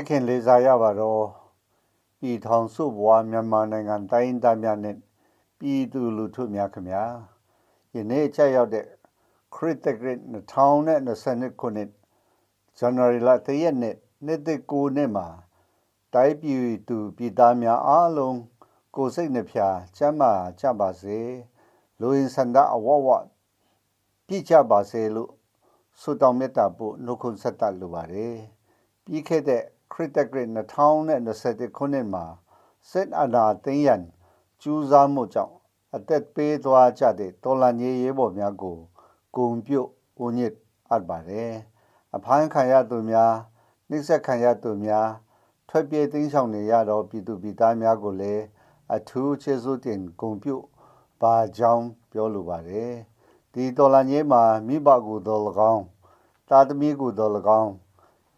စ်ခင်လေးစားရပါတော့ပြည်ထောင်စုဘဝမြန်မာနိုင်ငံတိုင်းသားများနဲ့ပြည်သူလူထုများခင်ဗျာယနေ့ချက်ရောက်တဲ့ခရစ်တဂရစ်2022ခုနှစ်ဇန်နဝါရီလ3ရက်နေ့နေ့တကူနေ့မှာတိုင်းပြည်သူပြည်သားများအားလုံးကိုယ်စိတ်နှဖျားချမ်းသာကြပါစေလူရင်းစန္ဒအဝဝပြည့်ကြပါစေလို့ဆုတောင်းမေတ္တာပို့နှုတ်ခွန်းဆက်တတ်လိုပါတယ်ပြီးခဲ့တဲ့ ခရစ်တဂရစ်2021ခုနှစ်မှာစစ်အာဏာသိမ်းရန်ကျူးစာမှုကြောင့်အသက်ပေးသွားကြတဲ့တော်လန်ရေးရေးပေါ်များကိုဂုံပြုတ်ဦးညစ်အပ်ပါတယ်အဖိုင်းခံရသူများနှိစက်ခံရသူများထွက်ပြေးသိမ်းဆောင်နေရတော့ပြည်သူပြည်သားများကိုလည်းအထူးကျေးဇူးတင်ဂုံပြုတ်ပါကြောင်းပြောလိုပါတယ်ဒီတော်လန်ရေးမှာမိဘကိုတော်၎င်းတာသမီကိုတော်၎င်း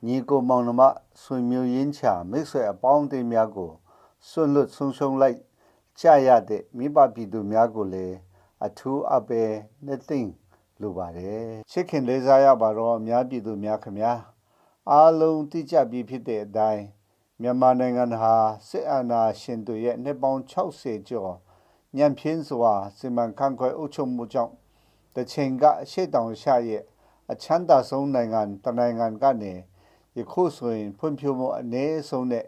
ညီကိုမောင်နှမဆွေမျိုးရင်းချာမိတ်ဆွေအပေါင်းအသင်းများကိုဆွလွတ်ဆုံးရှုံးလိုက်ကြရတဲ့မိဘပြည်သူများကိုလည်းအထူးအပဲနှစ်သိမ့်လိုပါတယ်ချစ်ခင်လေးစားရပါတော့အများပြည်သူများခင်ဗျာအားလုံးသိကြပြီးဖြစ်တဲ့အတိုင်းမြန်မာနိုင်ငံဟာစစ်အာဏာရှင်တွေရဲ့နှစ်ပေါင်း60ကျော်ညံပြင်းစွာစီမံခန့်ခွဲအုပ်ချုပ်မှုကြောင့်တချိန်ကအရှိတောင်ရှာရဲ့အချမ်းသာဆုံးနိုင်ငံတနိုင်ငံကနေ ယခုဆိုရင်ဖွံ့ဖြိုးမှုအနည်းဆုံးနဲ့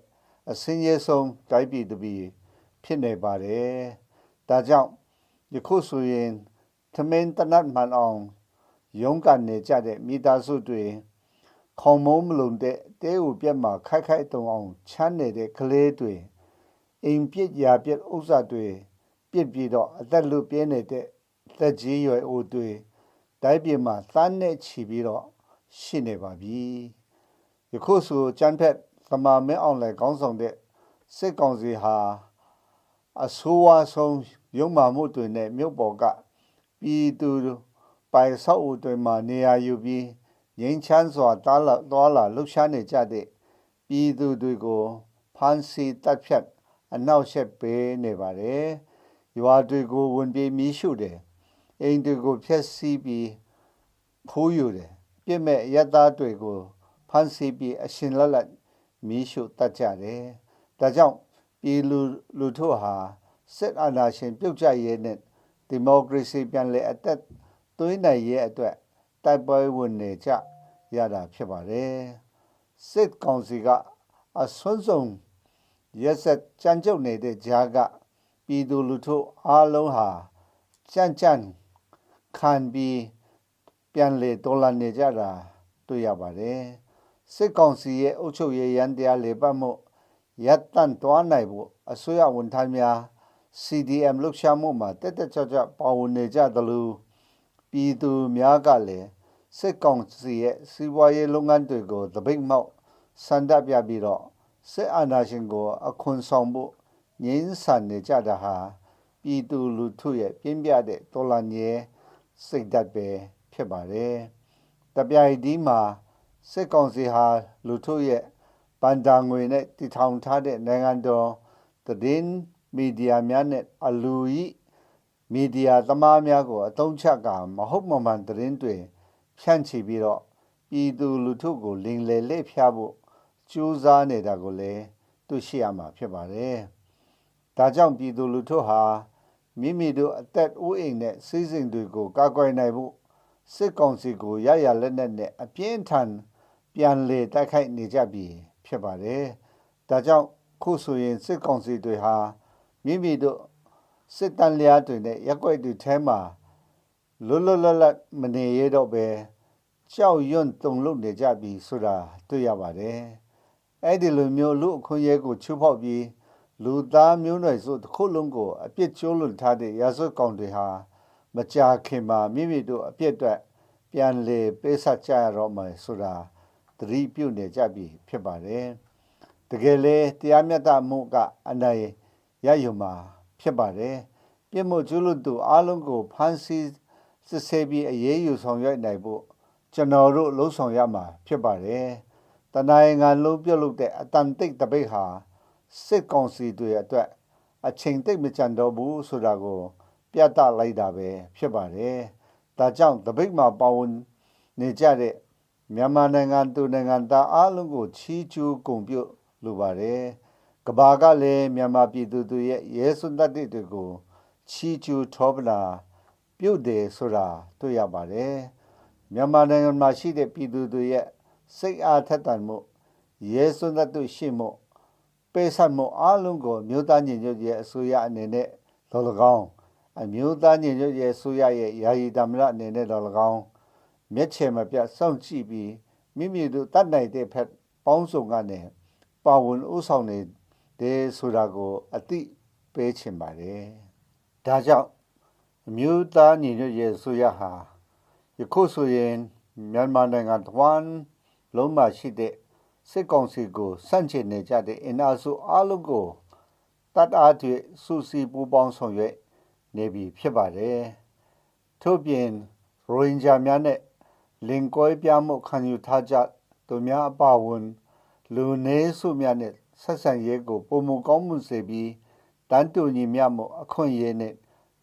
အစင်းရဲဆုံးတိုင်းပြည်တစ်ပြည်ဖြစ်နေပါတယ်။ဒါကြောင့်ယခုဆိုရင်သမင်းတနတ်မှန်အောင်ရုန်းကန်နေကြတဲ့မိသားစုတွေခေါမုံမလုံတဲ့တဲဥပြက်မှာခိုက်ခိုက်တုံအောင်ချမ်းနေတဲ့ကလေးတွေအိမ်ပြစ်ရာပြစ်ဥစ္စာတွေပြစ်ပြီးတော့အသက်လွတ်ပြင်းနေတဲ့သက်ကြီးရွယ်အိုတွေတိုင်းပြည်မှာသန်းနဲ့ချီပြီးတော့ရှိနေပါပြီ ယခုဆိုကျန်းဖက်သမာမင်းအောင်လည်းကောင်းဆောင်တဲ့စစ်ကောင်စီဟာအဆိုးဝါးဆုံးရုံမာမှုတွေနဲ့မြို့ပေါ်ကပြည်သူပိုင်ဆောက်အဦတွေမှာနေရာယူပြီးငြိမ်းချမ်းစွာတားလာသွားလာလှုပ်ရှားနေကြတဲ့ပြည်သူတွေကိုဖမ်းဆီးတပ်ဖြတ်အနောက်ရှက်ပေးနေပါတယ်။ရွာတွေကိုဝင်ပြေးမီးရှို့တယ်။အိမ်တွေကိုဖျက်ဆီးပြီးဖိုးယူတယ်။ပြစ်မဲ့ရက်သားတွေကို ဖမ်းဆီးပြီးအရှင်လက်လက်မီးရှို့တတ်ကြတယ်။ဒါကြောင့်ပြည်လူလူထုဟာစစ်အာဏာရှင်ပြုတ်ကျရေးနဲ့ဒီမိုကရေစီပြန်လည်အသက်သွင်းနိုင်ရေးအတွက်တိုက်ပွဲဝင်နေကြရတာဖြစ်ပါတယ်စစ်ကောင်စီကအဆွမ်းဆုံးရက်ဆက်ကြမ်းကြုတ်နေတဲ့ကြားကပြည်သူလူထုအားလုံးဟာကြမ်းကြမ်းခံပြီးပြန်လေတော်လာနေကြတာတွေ့ရပါတယ် စစ်ကောင်စီရဲ့အုပ်ချုပ်ရေးရန်တရားလေပတ်မှုရပ်တန့်သွားနိုင်ဖို့အစိုးရဝန်ထမ်းများ CDM လှုပ်ရှားမှုမှာတက်တက်ကြွကြွပါဝင်နေကြသလိုပြည်သူများကလည်းစစ်ကောင်စီရဲ့စီးပွားရေးလုပ်ငန်းတွေကိုသပိတ်မှောက်ဆန္ဒပြပြီးတော့စစ်အာဏာရှင်ကိုအခွန်ဆောင်ဖို့ငြင်းဆန်နေကြတာဟာပြည်သူလူထုရဲ့ပြင်းပြတဲ့တော်လှန်ရေးစိတ်ဓာတ်ပဲဖြစ်ပါတယ်။တပြိုင်တည်းမှာ စစ်ကောင်စီဟာလူထုရဲ့ဗန်ဒါငွေနဲ့တည်ထောင်ထားတဲ့နိုင်ငံတော်သတင်းမီဒီယာများနဲ့အလူကြီးမီဒီယာသမားများကိုအသုံးချကမဟုတ်မမှန်သတင်းတွေဖြန့်ချီပြီးတော့ပြည်သူလူထုကိုလင်လေလက်ဖျားဖို့ကြိုးစားနေတာကိုလည်းသိရှိရမှာဖြစ်ပါတယ်။ဒါကြောင့်ပြည်သူလူထုဟာမိမိတို့အသက်အိုးအိမ်နဲ့စီးစိမ်တွေကိုကာကွယ်နိုင်ဖို့စစ်ကောင်စီကိုရရလက်နက်နဲ့အပြင်းထန် ပြန်လေတိုက်ခိုက်နေကြပြီဖြစ်ပါတယ်။ဒါကြောင့်ခုဆိုရင်စစ်ကောင်စီတွေဟာမိမိတို့စစ်တမ်းလျားတွေနဲ့ရက်ွက်တွေထဲမှာလွတ်လွတ်လပ်လပ်မနေရတော့ပဲကြောက်ရွံ့တုန်လှုပ်နေကြပြီဆိုတာတွေ့ရပါတယ်။အဲ့ဒီလိုမျိုးလူအခွင့်အရေးကိုချိုးဖောက်ပြီးလူသားမျိုးနွယ်စုတစ်ခုလုံးကိုအပြစ်ကျိုးလွန်ထားတဲ့ရာဇဝတ်ကောင်တွေဟာမကြာခင်မှာမိမိတို့အပြစ်အတွက်ပြန်လေပေးဆက်ကြရတော့မယ်ဆိုတာ သတိပြုနေကြပြီဖြစ်ပါတယ်။တကယ်လေတရားမျှတမှုကအနိုင်ရယူမှာဖြစ်ပါတယ်။ပြစ်မှုကျူးလွန်သူအလုံးကိုဖမ်းဆီးစစ်ဆေးပြီးအရေးယူဆောင်ရွက်နိုင်ဖို့ကျွန်တော်တို့လှုံ့ဆော်ရမှာဖြစ်ပါတယ်။တနိုင်ငံလုံးပြုတ်လုတဲ့အတန်တိတ်တပိတ်ဟာစစ်ကောင်စီတွေအတွက်အချိန်တိတ်မကြံတော့ဘူးဆိုတာကို ပြသလိုက်တာပဲဖြစ်ပါတယ်။ဒါကြောင့်တပိတ်မှာပါဝင်နေကြတဲ့ မြန်မာနိုင်ငံသူနိုင်ငံသားအားလုံးကိုချီးကျူးဂုဏ်ပြုလိုပါတယ်ကဘာကလည်းမြန်မာပြည်သူတွေရဲ့ရဲစွန်းတတ်တွေကိုချီးကျူးထောပနာပြုတ်တယ်ဆိုတာတွေ့ရပါတယ်မြန်မာနိုင်ငံမှာရှိတဲ့ပြည်သူတွေရဲ့စိတ်အားထက်သန်မှုရဲစွန်းတတ်ရှိမှုပေးဆက်မှုအားလုံးကိုမြို့သားညီညွတ်ရေးအစိုးရအနေနဲ့လောလကောင်းအမျိုးသားညီညွတ်ရေးအစိုးရရဲ့ယာယီသမ္မတအနေနဲ့လောလကောင်း မျက်ခြေမပြတ်စောင့်ကြည့်ပြီးမိမိတို့တတ်နိုင်တဲ့ဖက်ပေါင်းစုံကနေပါဝင်ဥဆောင်နေတဲ့ဆိုတာကိုအသိပေးချင်ပါတယ်။ဒါကြောင့်အမျိုးသားညီညွတ်ရေးဆိုရဟာယခုဆိုရင်မြန်မာနိုင်ငံတဝမ်းလုံးမှာရှိတဲ့စစ်ကောင်စီကိုစန့်ကျင်နေကြတဲ့အင်အားစုအလုံးကိုတတ်အားဖြင့်စူစီပူပေါင်းဆောင်ရွက်နေပြီဖြစ်ပါတယ်။ထို့ပြင်ရိုဟင်ဂျာများနဲ့ လင်ကွဲပြမှုခံယူထားကြသူများအပါဝင်လူနေစုများနဲ့ဆက်ဆံရေးကိုပုံမကောင်းမှုစေပြီးတန်တူညီမျှမှုအခွင့်အရေးနဲ့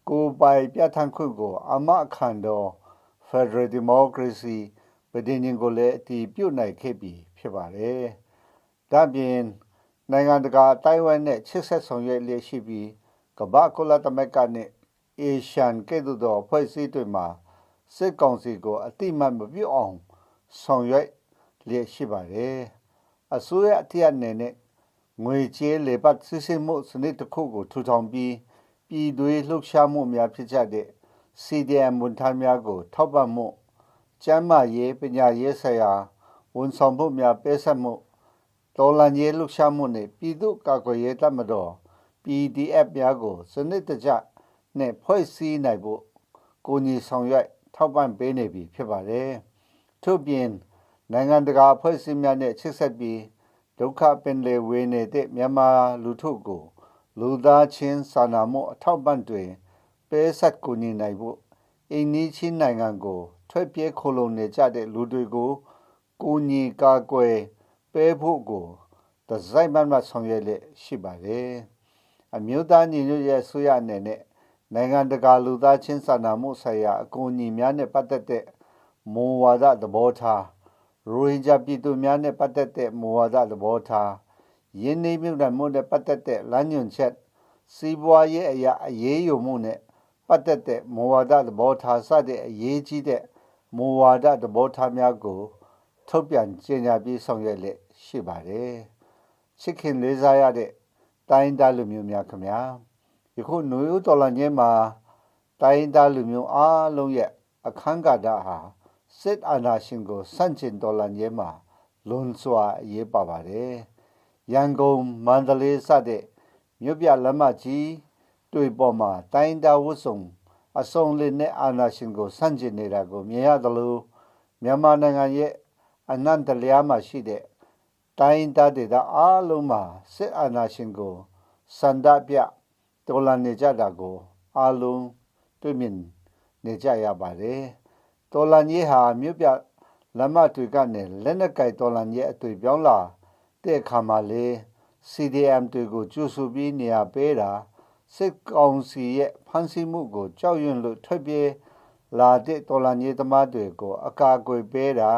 ကိုယ်ပိုင်ပြဋ္ဌာန်းခွင့်ကိုအမအခန့်တော် Federal Democracy ပြည်တွင်ကိုလည်းအတည်ပြုနိုင်ခဲ့ပြီဖြစ်ပါတယ်။ဒါပြင်နိုင်ငံတကာတိုင်ဝမ်နဲ့ချစ်ဆက်ဆောင်ရွက်လျက်ရှိပြီးကမ္ဘာကုလသမဂ္ဂနဲ့အေရှန်ကဲ့သို့သောအဖွဲ့အစည်းတွေမှာ စစ်ကောင်စီကိုအတိမတ်မပြုတ်အောင်ဆောင်ရွက်လျက်ရှိပါတယ်။အစိုးရအထက်အနေနဲ့ငွေကြေးလေပတ်စစ်စစ်မှုစနစ်တစ်ခုကိုထူထောင်ပြီးပြည်သွေးလှုပ်ရှားမှုများဖြစ်ကြတဲ့ CDM ဝန်ထမ်းများကို ထောက်ပံ့မှုကျန်းမာရေးပညာရေးဆိုင်ရာဝန်ဆောင်မှုများပေးဆက်မှုတော်လှန်ရေးလှုပ်ရှားမှုနဲ့ပြည်သူ့ကာကွယ်ရေးတပ်မတော် PDF များကို စနစ်တကျနဲ့ဖွဲ့စည်းနိုင်ဖို့ကိုညီဆောင်ရွက် ထောက်ပံ့ပေးနေပြီဖြစ်ပါတယ်။ထို့ပြင်နိုင်ငံတကာအဖွဲ့အစည်းများနဲ့ချိတ်ဆက်ပြီးဒုက္ခပင်လယ်ဝေနေတဲ့မြန်မာလူထုကိုလူသားချင်းစာနာမှုအထောက်ပံ့တွေပေးဆက်ကူညီနိုင်ဖို့အိန္ဒိချင်းနိုင်ငံကိုထွက်ပြေးခိုလုံနေကြတဲ့လူတွေကိုကိုညီကာကွယ်ပေးဖို့ကိုဒဇိုင်းမတ်မဆောင်ရွက်လက်ရှိပါတယ်အမျိုးသားညီညွတ်ရေးဆိုရအနေနဲ့ နိုင်ငံတကာလူသားချင်းစာနာမှုဆိုင်ရာအကူအညီများနဲ့ပတ်သက်တဲ့မူဝါဒသဘောထားရိုဟင်ဂျာပြည်သူများနဲ့ပတ်သက်တဲ့မူဝါဒသဘောထားယင်းနေမြုံမှုနဲ့ပတ်သက်တဲ့လမ်းညွှန်ချက်စီးပွားရေးအရာအရေးယူမှုနဲ့ပတ်သက်တဲ့မူဝါဒသဘောထားစတဲ့အရေးကြီးတဲ့မူဝါဒသဘောထားများကို ထုတ်ပြန်ကြေညာပြီးဆောင်ရွက်လက်ရှိပါတယ်ချစ်ခင်လေးစားရတဲ့တိုင်းသားလူမျိုးများခင်ဗျာ ယခုနွေဦးတော်လန်ချင်းမှာတိုင်းသားလူမျိုးအားလုံးရဲ့အခမ်းကဏ္ဍဟာစစ်အာဏာရှင်ကိုစန့်ကျင်တော်လန်ချင်းမှာလွန်စွာအရေးပါပါတယ်ရန်ကုန်မန္တလေးစတဲ့မြို့ပြလမ်းမကြီးတွေပေါ်မှာတိုင်းသားဝတ်စုံအစုံလေးနဲ့အာဏာရှင်ကိုဆန့်ကျင်နေတာကိုမြင်ရသလိုမြန်မာနိုင်ငံရဲ့အနန္တလျားမှာရှိတဲ့တိုင်းသားဒေသအားလုံးမှာစစ်အာဏာရှင်ကိုစန္ဒပြ တော်လှန်နေကြတာကိုအားလုံးတွေ့မြင်နေကြရပါတယ်တော်လှန်ရေးဟာမြို့ပြလမ်းမတွေကနေလက်နက်ကိုက်တော်လှန်ရေးအသွေးပြောင်းလာတဲ့အခါမှာလေ CDM တွေကိုကျူဆူပြီးနေရာပေးတာစစ်ကောင်စီရဲ့ဖမ်းဆီးမှုကိုကြောက်ရွံ့လို့ထွက်ပြေးလာတဲ့တော်လှန်ရေးသမားတွေကိုအကာအကွယ်ပေးတာ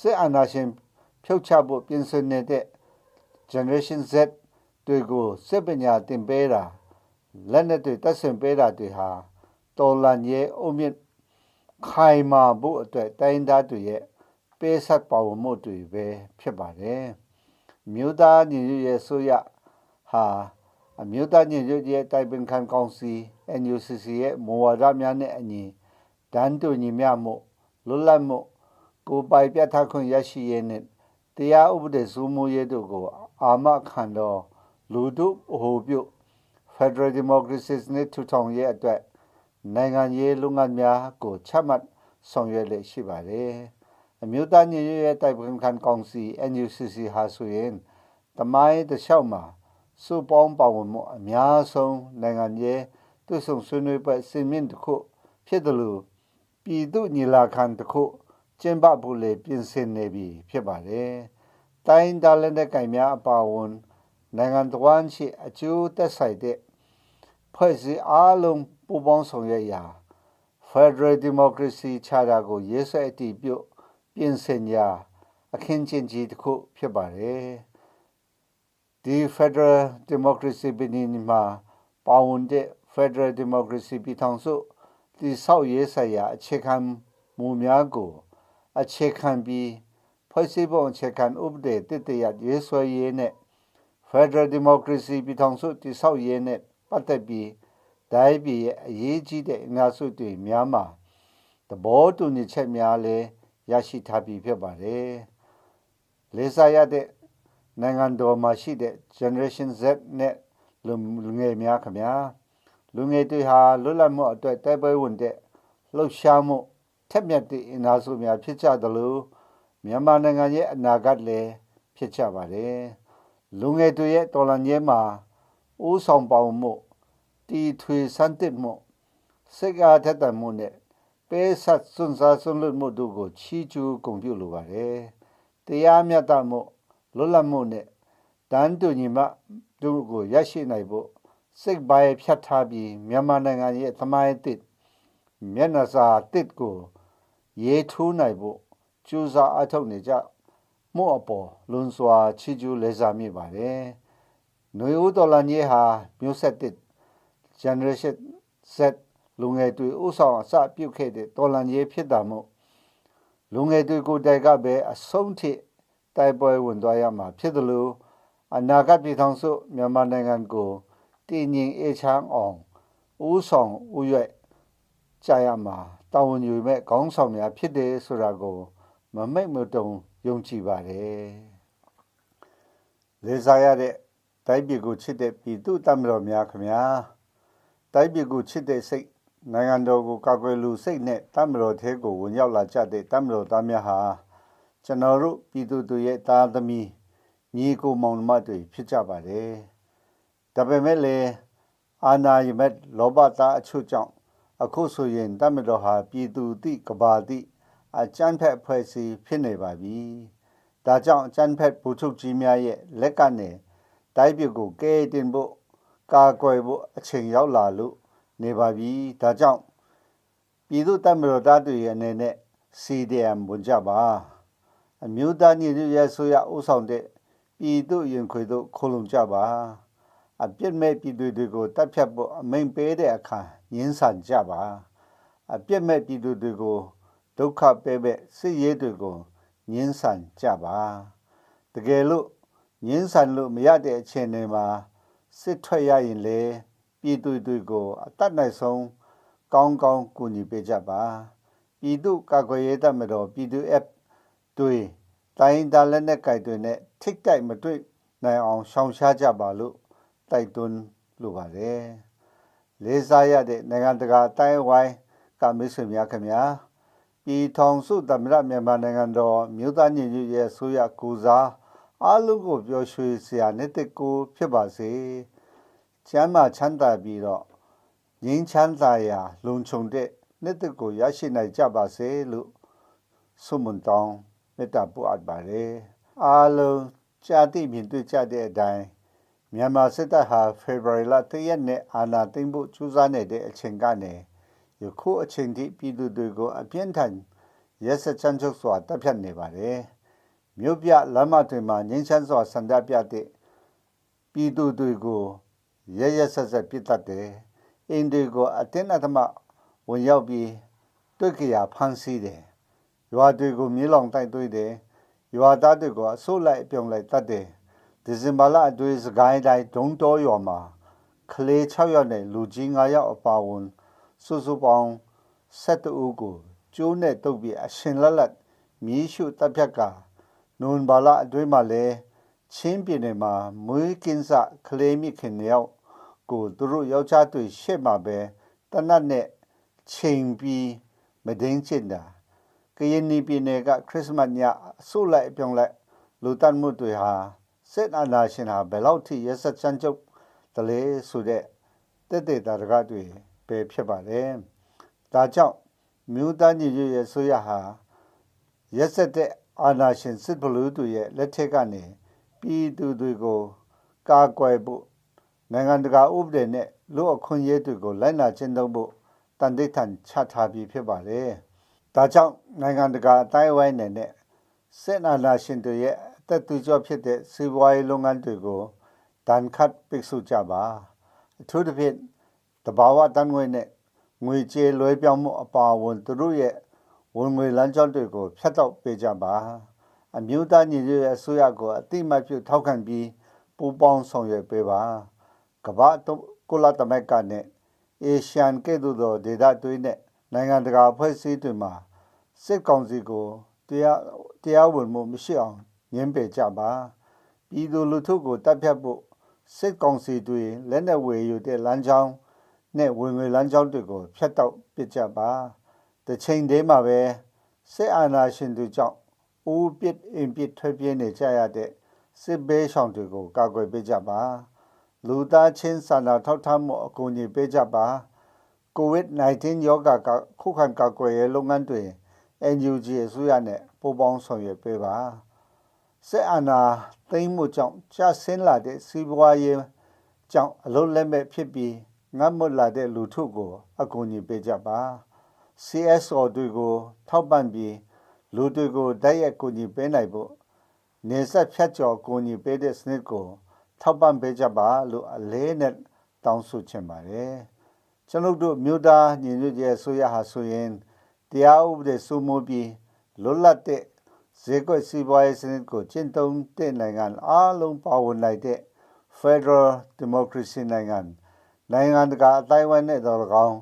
စစ်အာဏာရှင်ဖြုတ်ချဖို့ပြင်ဆင်နေတဲ့ generation Z တွေကိုစစ်ပညာသင်ပေးတာ လက်နက်တွေတပ်ဆင်ပေးတာတွေဟာတော်လန်ရဲ့အုံမြင့်ခိုင်မာဖို့အတွက်တိုင်းသားတွေရဲ့ပေးဆက်ပါဝင်မှုတွေပဲဖြစ်ပါတယ်မြို့သားညီညွတ်ရေးဆိုရဟာအမျိုးသားညီညွတ်ရေးတိုင်ပင်ခံကောင်စီ NUCC ရဲ့မူဝါဒများနဲ့အညီဒန်းတူညီမျှမှုလွတ်လပ်မှုကိုပိုင်ပြဋ္ဌာန်းခွင့်ရရှိရေးနဲ့တရားဥပဒေစိုးမိုးရေးတို့ကို အာမခံတော်လူတို့ဟိုပြု Federal Democracy နဲ့ထူထောင်ရေးအတွက်နိုင်ငံရေးလုပ်ငန်းများကိုချမှတ်ဆောင်ရွက်လေရှိပါတယ်။အမျိုးသားညီညွတ်ရေးတိုက်ပွဲခံကောင်စီ NUCC ဟာဆိုရင်တမိုင်းတစ်လျှောက်မှာစုပေါင်းပါဝင်မှုအများဆုံးနိုင်ငံရေးတွဆုံဆွေးနွေးပွဲစင်မြင့်တစ်ခုဖြစ်တယ်လို့ပြည်သူညီလာခံတစ်ခုကျင်းပဖို့လေပြင်ဆင်နေပြီဖြစ်ပါတယ်။တိုင်းဒါလနဲ့ကင်များအပါအဝင်နိုင်ငံတော်ရှိအကျိုးသက်ဆိုင်တဲ့ ဖွဲ့စည်းအားလုံးပူးပေါင်းဆောင်ရွက်ရာ Federal Democracy Charter ကိုရေးဆွဲအတည်ပြုပြင်ဆင်ရာအခင်းကျင်းကြီးတစ်ခုဖြစ်ပါတယ်ဒီ Federal Democracy ပြည်နယ်မှာပါဝင်တဲ့ Federal Democracy ပြည်ထောင်စုတည်ဆောက်ရေးဆိုင်ရာအခြေခံမူများကိုအခြေခံပြီးဖွဲ့စည်းပုံအခြေခံဥပဒေတည်တရရေးဆွဲရေးနဲ့ Federal Democracy ပြည်ထောင်စုတည်ဆောက်ရေးနဲ့ ပတ်သက်ပြီးဒိုင်းပြည်ရဲ့အရေးကြီးတဲ့အများစုတွေများမှာသဘောတူညီချက်များလည်းရရှိထားပြီးဖြစ်ပါတယ်။လေးစားရတဲ့နိုင်ငံတော်မှာရှိတဲ့ Generation Z နဲ့လူငယ်များခင်ဗျာလူငယ်တွေဟာလွတ်လပ်မှုအတွက်တိုက်ပွဲဝင်တဲ့လှုပ်ရှားမှုထက်မြက်တဲ့အင်အားစုများဖြစ်ကြသလိုမြန်မာနိုင်ငံရဲ့အနာဂတ်လည်းဖြစ်ကြပါတယ်လူငယ်တွေရဲ့တော်လှန်ရေးမှာ ဦးဆောင်ပါဝင်မှုတီထွေစံတစ်မှုစိတ်အားထက်သန်မှုနဲ့ပေးဆက်စွန့်စားစွန့်လွတ်မှုတို့ကိုချီးကျူးဂုဏ်ပြုလိုပါတယ်တရားမျှတမှုလွတ်လပ်မှုနဲ့တန်တူညီမှတို့ကိုရရှိနိုင်ဖို့စိတ်ပိုင်းဖြတ်ထားပြီးမြန်မာနိုင်ငံရဲ့သမိုင်းတစ်မျက်နှာစာတစ်ကိုရေးထိုးနိုင်ဖို့ကြိုးစားအထောက်နေကြမှုအပေါ်လွန်စွာချီးကျူးလဲစားမိပါတယ်။ နှွေဦးတော်လန်ကြီးဟာမျိုးဆက်တစ် generation Z လူငယ်တွေဥဆောင်အစပြုတ်ခဲ့တဲ့တော်လန်ကြီးဖြစ်တာမို့လူငယ်တွေကိုတိုက်ကပဲအဆုံးထိတိုက်ပွဲဝင်သွားရမှာဖြစ်တယ်လို့အနာဂတ်ပြည်ထောင်စုမြန်မာနိုင်ငံကိုတည်ငြိမ်အေးချမ်းအောင်ဦးဆောင်ဦးရွက်ကြရမှာတာဝန်ယူမဲ့ခေါင်းဆောင်များဖြစ်တယ်ဆိုတာကို မမိတ်မတုံယုံကြည်ပါတယ်လေစားရတဲ့ တိုက်ပြည်ကိုချစ်တဲ့ပြည်သူတမတော်များခမညာတိုက်ပြည်ကိုချစ်တဲ့စိတ်နိုင်ငံတော်ကိုကာကွယ်လူစိတ်နဲ့တမတော်သေးကိုဝင်ရောက်လာကြတဲ့တမတော်သားများဟာကျွန်တော်တို့ပြည်သူတွေရဲ့သားသမီးညီကိုမောင်နှမတွေဖြစ်ကြပါတယ်ဒါပေမဲ့လည်းအာနာယမက်လောဘသားအချို့ကြောင့်အခုဆိုရင်တမတော်ဟာပြည်သူတိကဘာတိအကျန်းဖက်ဖွဲ့စည်းဖြစ်နေပါပြီ။ဒါကြောင့်အကျန်းဖက်ဘူချုပ်ကြီးများရဲ့လက်ကနေ တိုက်ပြုတ်ကိုကဲတင်ဖို့ကာကွယ်ဖို့အချိန်ရောက်လာလို့နေပါပြီ။ဒါကြောင့်ပြည်သူတမတော်သားတွေရဲ့အနေနဲ့ CDM ဝင်ကြပါ။အမျိုးသားညီညွတ်ရေးဆိုရဥဆောင်တဲ့ပြည်သူရင်ခွေတို့ခုံလုံကြပါ။အပြစ်မဲ့ပြည်သူတွေကိုတပ်ဖြတ်ဖို့အမိန်ပေးတဲ့အခါညှင်းဆန်ကြပါအပြစ်မဲ့ပြည်သူတွေကိုဒုက္ခပေးမဲ့စစ်ရေးတွေကိုညှင်းဆန်ကြပါတကယ်လို့ ညှင်းဆန်လို့မရတဲ့အချိန်တွေမှာစစ်ထွက်ရရင်လေပြည်သူတွေကိုအတတ်နိုင်ဆုံးကောင်းကောင်းကူညီပေးကြပါပြည်သူကာကွယ်ရေးတပ်မတော်ပြည်သူ app တွေတိုင်းဒါလက်နဲ့ကြိုက်တွေနဲ့ထိတ်တိုက်မတွေ့နိုင်အောင်ရှောင်ရှားကြပါလို့တိုက်တွန်းလိုပါတယ်လေးစားရတဲ့နိုင်ငံတကာတိုင်းဝိုင်းကမိတ်ဆွေများခင်ဗျာပြည်ထောင်စုသမ္မတမြန်မာနိုင်ငံတော်မြို့သားညီညွတ်ရေးအစိုးရကူစား အားလုံးကိုပြောရွှေစရာနှစ်သက်ကိုဖြစ်ပါစေချမ်းသာချမ်းသာပြီးတော့ငြိမ်းချမ်းသာရာ လုံခြုံတဲ့နှစ်သက်ကိုရရှိနိုင်ကြပါစေလို့ဆုမွန်တောင်းမေတ္တာပို့အပ်ပါတယ်အားလုံးကြာတိမြင်တွေ့ကြတဲ့အတိုင်းမြန်မာစစ်တပ်ဟာဖေဖော်ဝါရီလ၁ရက်နေ့အာဏာသိမ်းဖို့ကြိုးစားနေတဲ့အချိန်ကနေယခုအချိန်ထိပြည်သူတွေကိုအပြင်းထန်ရက်စက်ချမ်းချုပ်စွာတပ်ဖြတ်နေပါတယ်။ မြို့ပြလမ်းမတွေမှာငင်းချမ်းစွာဆန္ဒပြတဲ့ပြည်သူတွေကိုရရဆက်ဆက်ပြစ်တတ်တယ်။အင်းတွေကိုအတင်းအဓမ္မဝင်ရောက်ပြီးတွေ့ကြရဖမ်းဆီးတယ်။ရွာတွေကိုမြေလောင်တိုက်သွေးတယ်။ရွာသားတွေကိုအဆိုးလိုက်ပြုံလိုက်တတ်တယ်။ဒီဇင်ဘာလအတွင်းစကိုင်းတိုင်းဒုံတော်ရွာမှာကလေး6ယောက်နဲ့လူကြီး9ယောက်အပါအဝင်စုစုပေါင်း7ဦးကိုကျိုးနဲ့တုပ်ပြီးအရှင်လက်လက်မြေရှုတပ်ဖြတ်က နွန်ဘာလအတွင်းမှာလဲချင်းပြည်နယ်မှာမွေးကင်းစကလေးမိခင်ယောက်ကိုသူတို့ယောက်ျားတွေရှေ့မှာပဲတနတ်နဲ့ချိန်ပြီးမဒင်းချင်တာကရင်ပြည်နယ်ကခရစ်မတ်ညအဆုလိုက်အပြုံလိုက်လူတတ်မှုတွေဟာစစ်အာဏာရှင်ဟာဘယ်လောက်ထိရက်စက်ချမ်းကျုပ်တလဲဆိုတဲ့တက်တဲ့တာရကတွေပဲဖြစ်ပါတယ်။ဒါကြောင့်မြို့သားညီညွတ်ရေးဆိုရဟာရက်စက်တဲ့ အာဏာရှင်စစ်ဘလူးတွေရဲ့လက်ထက်ကနေပြည်သူတွေကိုကာကွယ်ဖို့နိုင်ငံတကာဥပဒေနဲ့လူအခွင့်အရေးတွေကိုလိုက်နာကျင့်သုံးဖို့တန်တိတ်ထန်ချထားပြီးဖြစ်ပါတယ်။ဒါကြောင့်နိုင်ငံတကာအတိုင်းအဝိုင်းနဲ့စစ်အာဏာရှင်တွေရဲ့အသက်သွေးကြောဖြစ်တဲ့စီးပွားရေးလုပ်ငန်းတွေကိုဒဏ်ခတ်ပိတ်ဆို့ကြပါအထူးသဖြင့်တဘာဝတန်ငွေနဲ့ငွေကြေးလွှဲပြောင်းမှုအပါအဝင်သူတို့ရဲ့ ဝင်ငွေလမ်းကြောင်းတွေကိုဖျက်တော့ပေးကြပါအမျိုးသားညီညွတ်ရေးအစိုးရကိုအတိမတ်ပြုထောက်ခံပြီးပူးပေါင်းဆောင်ရွက်ပေးပါကမ္ဘာကုလသမဂ္ဂနဲ့အေရှန်ကဲ့သို့သောဒေသတွေနဲ့နိုင်ငံတကာအဖွဲ့အစည်းတွေမှာစစ်ကောင်စီကိုတရားတရားဝင်မှုမရှိအောင်ညှင်းပယ်ကြပါပြည်သူလူထုကိုတပ်ဖြတ်ဖို့စစ်ကောင်စီတွေလက်နက်ဝယ်ယူတဲ့လမ်းကြောင်းနဲ့ဝင်ငွေလမ်းကြောင်းတွေကိုဖျက်တောက်ပစ်ကြပါ တစ်ချိန်တည်းမှာပဲစစ်အာဏာရှင်တွေကြောင့်ဦးပစ်အင်ပစ်ထွက်ပြေးနေကြရတဲ့စစ်ဘေးရှောင်တွေကိုကာကွယ်ပေးကြပါလူသားချင်းစာနာထောက်ထားမှုအကူအညီပေးကြပါ COVID-19 ရောဂါကခုခံကာကွယ်ရေးလုပ်ငန်းတွေ NUG အစိုးရနဲ့ပူးပေါင်းဆောင်ရွက်ပေးပါစစ်အာဏာသိမ်းမှုကြောင့်ကျဆင်းလာတဲ့စီးပွားရေးကြောင့်အလုံးလက်မဲ့ဖြစ်ပြီးငတ်မွတ်လာတဲ့လူထုကိုအကူအညီပေးကြပါ CSO တွေကိုထောက်ပံ့ပြီးလူတွေကိုတိုက်ရိုက်ကူညီပေးနိုင်ဖို့နေဆက်ဖြတ်ကျော်ကူညီပေးတဲ့စနစ်ကို ထောက်ပံ့ပေးကြပါလို့အလေးနဲ့တောင်းဆိုချင်ပါတယ်ကျွန်ုပ်တို့မြို့သားညီညွတ်ရေးဆိုရဟာဆိုရင်တရားဥပဒေစိုးမိုးပြီးလွတ်လပ်တဲ့ဈေးကွက်စီးပွားရေးစနစ်ကိုကျင့်သုံးတဲ့နိုင်ငံအားလုံးပါဝင်နိုင်တဲ့ Federal Democracy နိုင်ငံနိုင်ငံတကာအတိုင်းအဝိုင်းနဲ့တော်၎င်း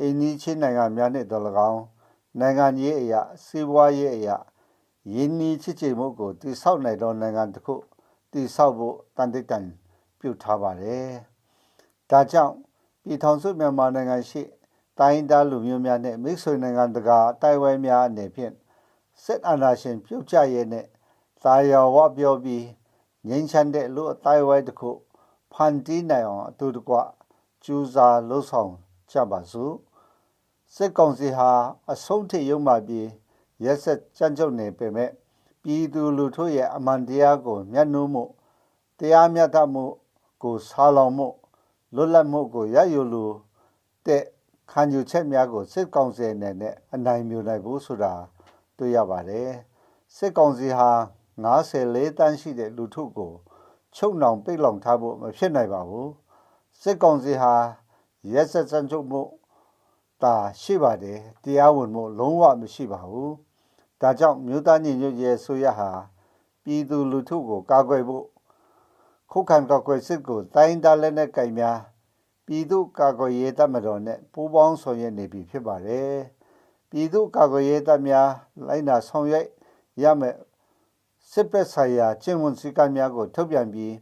အင်းကြီးချင်းနိုင်ငံများနဲ့တော်၎င်းနိုင်ငံရေးအရာစီးပွားရေးအရာယင်းနီချစ်ချေမှုကိုတည်ဆောက်နိုင်သောနိုင်ငံတစ်ခုတည်ဆောက်ဖို့တန်တိတန်ပြုထားပါတယ်။ဒါကြောင့်ပြည်ထောင်စုမြန်မာနိုင်ငံရှိတိုင်းသားလူမျိုးများနဲ့မိတ်ဆွေနိုင်ငံတကာအတိုင်းဝိုင်းများအနေဖြင့်စစ်အာဏာရှင်ပြုတ်ကျရဲနဲ့သာယာဝပြောပြီးငြိမ်းချမ်းတဲ့လူအတိုင်းဝိုင်းတစ်ခုဖန်တီးနိုင်အောင်အတူတကွကြိုးစားလှုပ်ဆောင်ကြပါစို့ စစ်ကောင်စီဟာအဆုံးထိရုံမှပြီးရက်ဆက်ကြမ်းကြုတ်နေပေမဲ့ပြည်သူလူထုရဲ့အမှန်တရားကိုမျက်နှာမှုတရားမျှတမှုကိုဆာလောင်မှုလွတ်လပ်မှုကိုရယူလိုတဲ့ခံယူချက်များကိုစစ်ကောင်စီအနေနဲ့အနိုင်မြူနိုင်ဘူးဆိုတာတွေ့ရပါတယ်စစ်ကောင်စီဟာ94တန်းရှိတဲ့လူထုကိုချုပ်နှောင်ပိတ်လောင်ထားဖို့မဖြစ်နိုင်ပါဘူးစစ်ကောင်စီဟာရက်ဆက်စံချုပ်မှု တာရှိပါတယ်တရားဝင်မှုလုံးဝမရှိပါဘူးဒါကြောင့်မြို့သားညီညွတ်ရေးဆိုရဟာပြည်သူလူထုကိုကာကွယ်ဖို့ခုခံကာကွယ်စစ်ကိုတိုင်းသားလက်နက်ကင်များပြည်သူကာကွယ်ရေးတပ်မတော်နဲ့ပူးပေါင်းဆောင်ရွက်နေပြီဖြစ်ပါတယ်ပြည်သူကာကွယ်ရေးတပ်များလိုက်နာဆောင်ရွက်ရမယ်စစ်ပက်ဆိုင်ရာကျင့်ဝတ်စည်းကမ်းများကိုထုတ်ပြန်ပြီး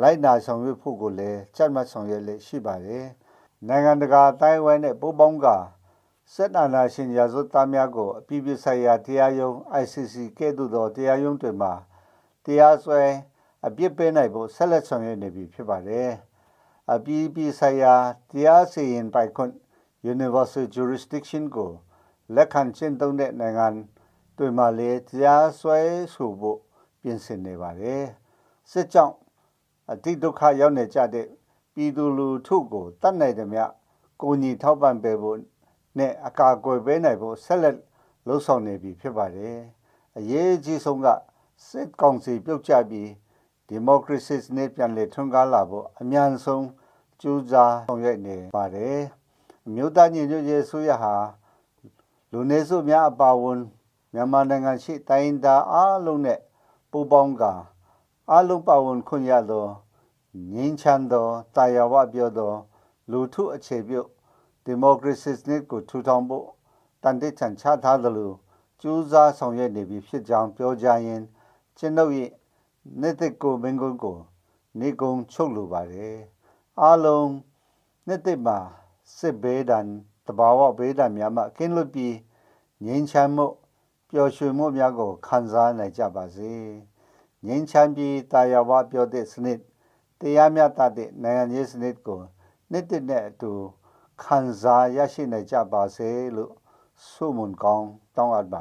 လိုက်နာဆောင်ရွက်ဖို့ကိုလည်းကြက်မှတ်ဆောင်ရွက်လက်ရှိပါတယ် နိုင်ငံတကာတိုင်းဝဲနဲ့ပူးပေါင်းကစစ်အာဏာရှင်ရာဇဝတ်သားများကိုအပြည်ပြည်ဆိုင်ရာတရားရုံး ICC ကဲ့သို့သောတရားရုံးတွေမှာတရားစွဲအပြစ်ပေးနိုင်ဖို့ဆက်လက်ဆောင်ရွက်နေပြီဖြစ်ပါတယ်။အပြည်ပြည်ဆိုင်ရာတရားစီရင်ပိုင်ခွင့် Universal Jurisdiction ကိုလက်ခံကျင့်သုံးတဲ့နိုင်ငံတွေမှာလည်းတရားစွဲဆိုဖို့ပြင်ဆင်နေပါတယ်။စစ်ကြောင့်အတိဒုက္ခရောက်နေကြတဲ့ ပြည်သူလူထုကိုတတ်နိုင်သမျှကိုညီထောက်ပံ့ပေးဖို့နဲ့အကာအကွယ်ပေးနိုင်ဖို့ဆက်လက်လှုံ့ဆော်နေပြီဖြစ်ပါတယ်။အရေးကြီးဆုံးကစစ်ကောင်စီပြုတ်ကျပြီးဒီမိုကရေစီစနစ်ပြန်လည်ထွန်းကားလာဖို့အမြန်ဆုံးကြိုးစားဆောင်ရွက်နေပါတယ်။အမျိုးသားညီညွတ်ရေးဆိုရဟာလူနေစုများအပါဝန်မြန်မာနိုင်ငံရှိတိုင်းသားအားလုံးနဲ့ပူးပေါင်းကာအားလုံးပါဝင်ခွင့်ရသော ငြိမ်းချမ်းသောတာယာဝပြောသောလူထုအခြေပြုဒီမိုကရေစီစနစ်ကိုထူထောင်ဖို့တန်တိတ်ချန်ချထားသလိုကြိုးစားဆောင်ရွက်နေပြီဖြစ်ကြောင်းပြောကြရင်ကျွန်ုပ်ရဲ့နေ့တစ်ကိုမင်းကုန်းကိုနေကုန်းချုပ်လိုပါတယ်အားလုံးနေ့တစ်မှာစစ်ဘေးဒဏ်တဘာဝဘေးဒဏ်များမှကင်းလွတ်ပြီးငြိမ်းချမ်းမှုပျော်ရွှင်မှုများကိုခံစားနိုင်ကြပါစေငြိမ်းချမ်းပြီးတာယာဝပြောတဲ့စနစ် တရားမျှတတဲ့နိုင်ငံရေးစနစ်ကိုနေ့တစ်နဲ့အတူခံစားရရှိနိုင်ကြပါစေလို့ဆုမွန်ကောင်းတောင်းအပ်ပါတယ်